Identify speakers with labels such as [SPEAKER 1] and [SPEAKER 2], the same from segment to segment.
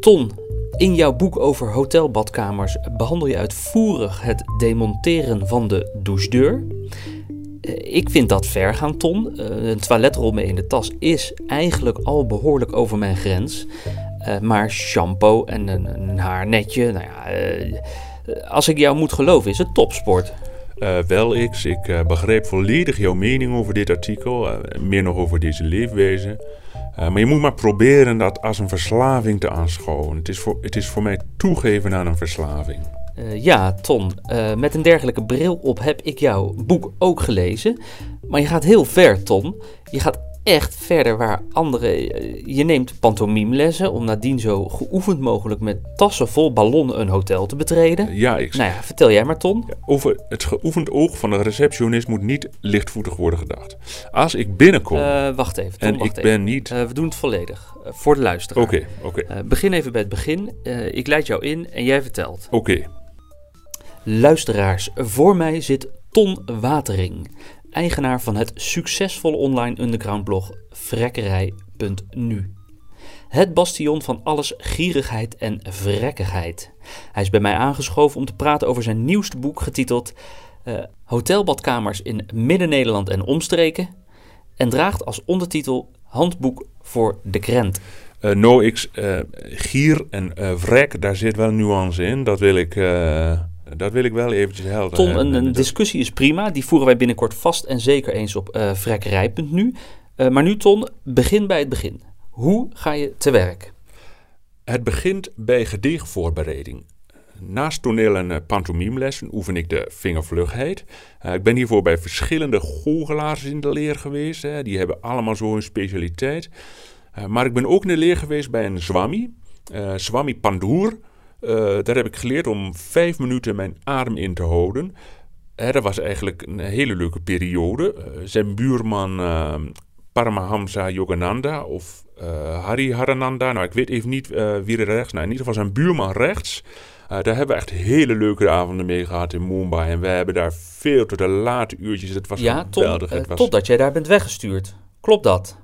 [SPEAKER 1] Ton, in jouw boek over hotelbadkamers behandel je uitvoerig het demonteren van de douchedeur. Eh, Ik vind dat ver gaan, Ton. Eh, Een toiletrol mee in de tas is eigenlijk al behoorlijk over mijn grens. Eh, maar shampoo en een, haarnetje, nou ja, als ik jou moet geloven, is het topsport.
[SPEAKER 2] Eh, wel, X, ik eh, begrijp volledig jouw mening over dit artikel. eh, meer nog over deze leefwijze. Eh, maar je moet maar proberen dat als een verslaving te aanschouwen. Het is voor, het is voor mij toegeven aan een verslaving.
[SPEAKER 1] Ja, Ton, met een dergelijke bril op heb ik jouw boek ook gelezen. Maar je gaat heel ver, Ton. Je gaat echt verder waar anderen. eh, je neemt pantomimelessen om nadien zo geoefend mogelijk met tassen vol ballonnen een hotel te betreden.
[SPEAKER 2] Ja, X.
[SPEAKER 1] Nou ja, vertel jij maar, Ton.
[SPEAKER 2] Over het geoefend oog van de receptionist moet niet lichtvoetig worden gedacht. Als ik binnenkom
[SPEAKER 1] Eh, wacht even, Ton,
[SPEAKER 2] en
[SPEAKER 1] wacht
[SPEAKER 2] ik
[SPEAKER 1] even.
[SPEAKER 2] ben niet...
[SPEAKER 1] Eh, we doen het volledig. Voor de luisteraar.
[SPEAKER 2] Oké, oké,
[SPEAKER 1] begin even bij het begin. Ik leid jou in en jij vertelt.
[SPEAKER 2] oké.
[SPEAKER 1] Luisteraars, voor mij zit Ton Watering, eigenaar van het succesvolle online underground blog vrekkerij.nu. Het bastion van alles gierigheid en vrekkigheid. Hij is bij mij aangeschoven om te praten over zijn nieuwste boek getiteld eh, Hotelbadkamers in Midden-Nederland en omstreken en draagt als ondertitel Handboek voor de krent.
[SPEAKER 2] Eh no, X, eh, gier en vrek, daar zit wel nuance in. Dat wil ik, dat wil ik wel eventjes helder
[SPEAKER 1] Ton,
[SPEAKER 2] hebben.
[SPEAKER 1] een, discussie is prima. Die voeren wij binnenkort vast en zeker eens op eh vrekkerij.nu. Eh, maar nu, Ton, begin bij het begin. Hoe ga je te werk?
[SPEAKER 2] Het begint bij gedichtvoorbereiding. Naast toneel- en uh, pantomimelessen oefen ik de vingervlugheid. Eh, ik ben hiervoor bij verschillende goochelaars in de leer geweest. Hè. Die hebben allemaal zo hun specialiteit. Eh, maar ik ben ook in de leer geweest bij een zwami. eh zwami Pandoer. Eh, daar heb ik geleerd om vijf minuten mijn adem in te houden. Hè, dat was eigenlijk een hele leuke periode. Eh, zijn buurman eh, Paramahamsa Yogananda of eh Hari Harananda. Nou, ik weet even niet wie er rechts. Nou, in ieder geval zijn buurman rechts. Eh, daar hebben we echt hele leuke avonden mee gehad in Mumbai. En wij hebben daar veel tot de late uurtjes. Het was
[SPEAKER 1] Ja,
[SPEAKER 2] geweldig. het was...
[SPEAKER 1] totdat jij daar bent weggestuurd. Klopt dat?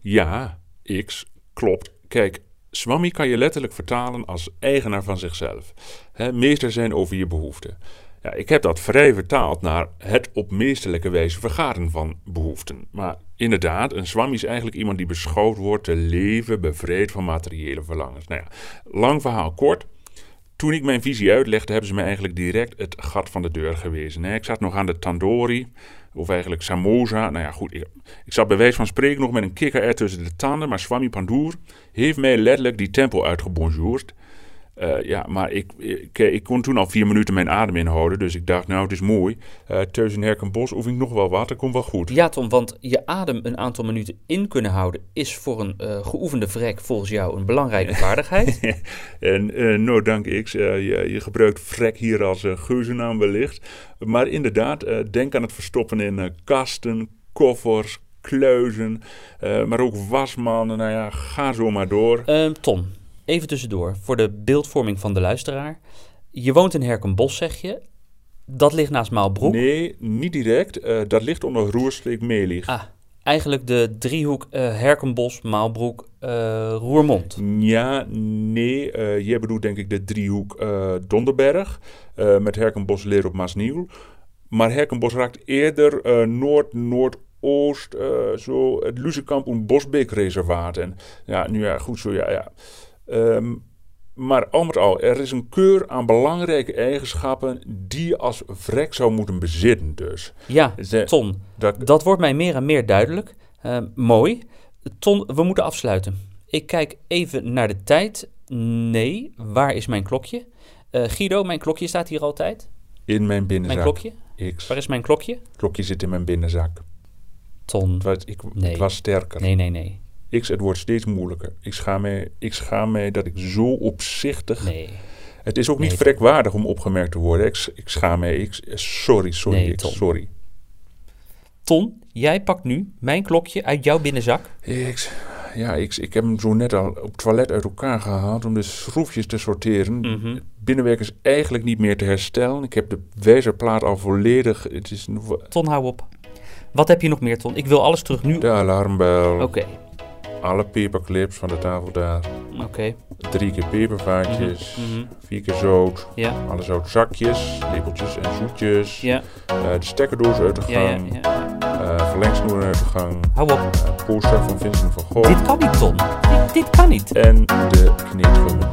[SPEAKER 2] Ja, X, klopt. Kijk, Swami kan je letterlijk vertalen als eigenaar van zichzelf. Meester zijn over je behoeften. Ja, ik heb dat vrij vertaald naar het op meesterlijke wijze vergaren van behoeften. Maar inderdaad, een Swami is eigenlijk iemand die beschouwd wordt te leven bevrijd van materiële verlangens. Nou ja, lang verhaal kort. Toen ik mijn visie uitlegde, hebben ze me eigenlijk direct het gat van de deur gewezen. Ik zat nog aan de tandoori, of eigenlijk samosa. Nou ja, goed, ik, ik zat bij wijze van spreken nog met een kikker er tussen de tanden. Maar Swami Pandoer heeft mij letterlijk die tempel uitgebonjourd. Eh, ja, maar ik, ik, ik kon toen al vier minuten mijn adem inhouden. Dus ik dacht, nou, het is mooi. Eh thuis in Herkenbos oefen ik nog wel wat, dat komt wel goed.
[SPEAKER 1] Ja, Tom, want je adem een aantal minuten in kunnen houden is voor een eh, geoefende vrek volgens jou een belangrijke vaardigheid.
[SPEAKER 2] En eh nou, dank X. Eh, je, je gebruikt vrek hier als uh, geuzennaam wellicht. Maar inderdaad, eh, denk aan het verstoppen in eh, kasten, koffers, kluizen. eh, maar ook wasmannen. Nou ja, ga zo maar door.
[SPEAKER 1] Ehm, Tom, even tussendoor, voor de beeldvorming van de luisteraar. Je woont in Herkenbos, zeg je. Dat ligt naast Maalbroek.
[SPEAKER 2] Nee, niet direct. Eh, dat ligt onder Roerstreek Melig.
[SPEAKER 1] Ah, eigenlijk de driehoek eh, Herkenbos, Maalbroek, eh, Roermond.
[SPEAKER 2] Ja, nee. eh jij bedoelt denk ik de driehoek eh, Donderberg. met Herkenbos leer op Maasnieuw. Maar Herkenbos raakt eerder Noord, Noordoost. eh, zo het Luzekamp en Bosbeek reservaat. En ja, nu ja, goed zo, ja, ja. Ehm, maar al met al, er is een keur aan belangrijke eigenschappen die je als vrek zou moeten bezitten dus.
[SPEAKER 1] Ja,
[SPEAKER 2] Ze-
[SPEAKER 1] Ton,
[SPEAKER 2] Dat,
[SPEAKER 1] dat wordt mij meer en meer duidelijk. Eh, mooi. Ton, we moeten afsluiten. Ik kijk even naar de tijd. Nee, waar is mijn klokje? Eh, Guido, mijn klokje staat hier altijd.
[SPEAKER 2] in mijn
[SPEAKER 1] Mijn
[SPEAKER 2] binnenzak.
[SPEAKER 1] klokje?
[SPEAKER 2] X.
[SPEAKER 1] Waar is mijn klokje?
[SPEAKER 2] klokje zit in mijn binnenzak.
[SPEAKER 1] Ton.
[SPEAKER 2] Het was, ik,
[SPEAKER 1] Nee.
[SPEAKER 2] het was sterker.
[SPEAKER 1] Nee, nee, nee.
[SPEAKER 2] X, het wordt steeds moeilijker. Ik schaam mij, ik schaam mij dat ik zo opzichtig...
[SPEAKER 1] Nee.
[SPEAKER 2] Het is ook niet
[SPEAKER 1] Nee,
[SPEAKER 2] vrekwaardig om opgemerkt te worden. Ik, ik schaam mij. Ik, sorry, sorry,
[SPEAKER 1] Nee, Tom.
[SPEAKER 2] sorry.
[SPEAKER 1] Ton, jij pakt nu mijn klokje uit jouw binnenzak.
[SPEAKER 2] X, ja, ik, ik heb hem zo net al op het toilet uit elkaar gehaald om de schroefjes te sorteren. Het binnenwerk is eigenlijk niet meer te herstellen. Ik heb de wijzerplaat al volledig. Het is
[SPEAKER 1] Ton, hou op. Wat heb je nog meer, Ton? Ik wil alles terug nu.
[SPEAKER 2] de alarmbel,
[SPEAKER 1] Oké,
[SPEAKER 2] alle paperclips van de tafel daar,
[SPEAKER 1] oké.
[SPEAKER 2] drie keer pepervaatjes,
[SPEAKER 1] Mhm, mhm.
[SPEAKER 2] vier keer zout,
[SPEAKER 1] Ja,
[SPEAKER 2] alle zoutzakjes, lepeltjes en zoetjes,
[SPEAKER 1] ja,
[SPEAKER 2] eh, de stekkerdoos uit de
[SPEAKER 1] ja, ja.
[SPEAKER 2] gang,
[SPEAKER 1] ja.
[SPEAKER 2] verlengsnoeren uit de gang,
[SPEAKER 1] Hou op.
[SPEAKER 2] eh, poster van Vincent van Gogh
[SPEAKER 1] Dit kan niet. Dit, dit kan niet.
[SPEAKER 2] en de kneedgummen.